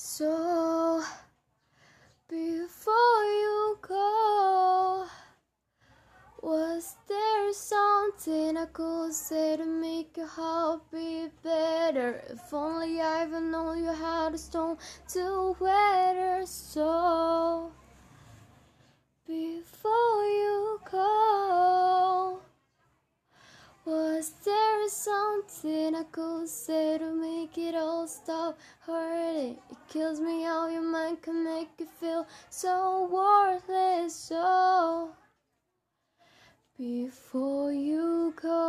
So before you go, was there something I could say to make your heart beat better? If only I ever known you had a stone to weather. So before you go, was there something I could say to make it all stop hurting? It kills me how your mind can make you feel so worthless. So before you go.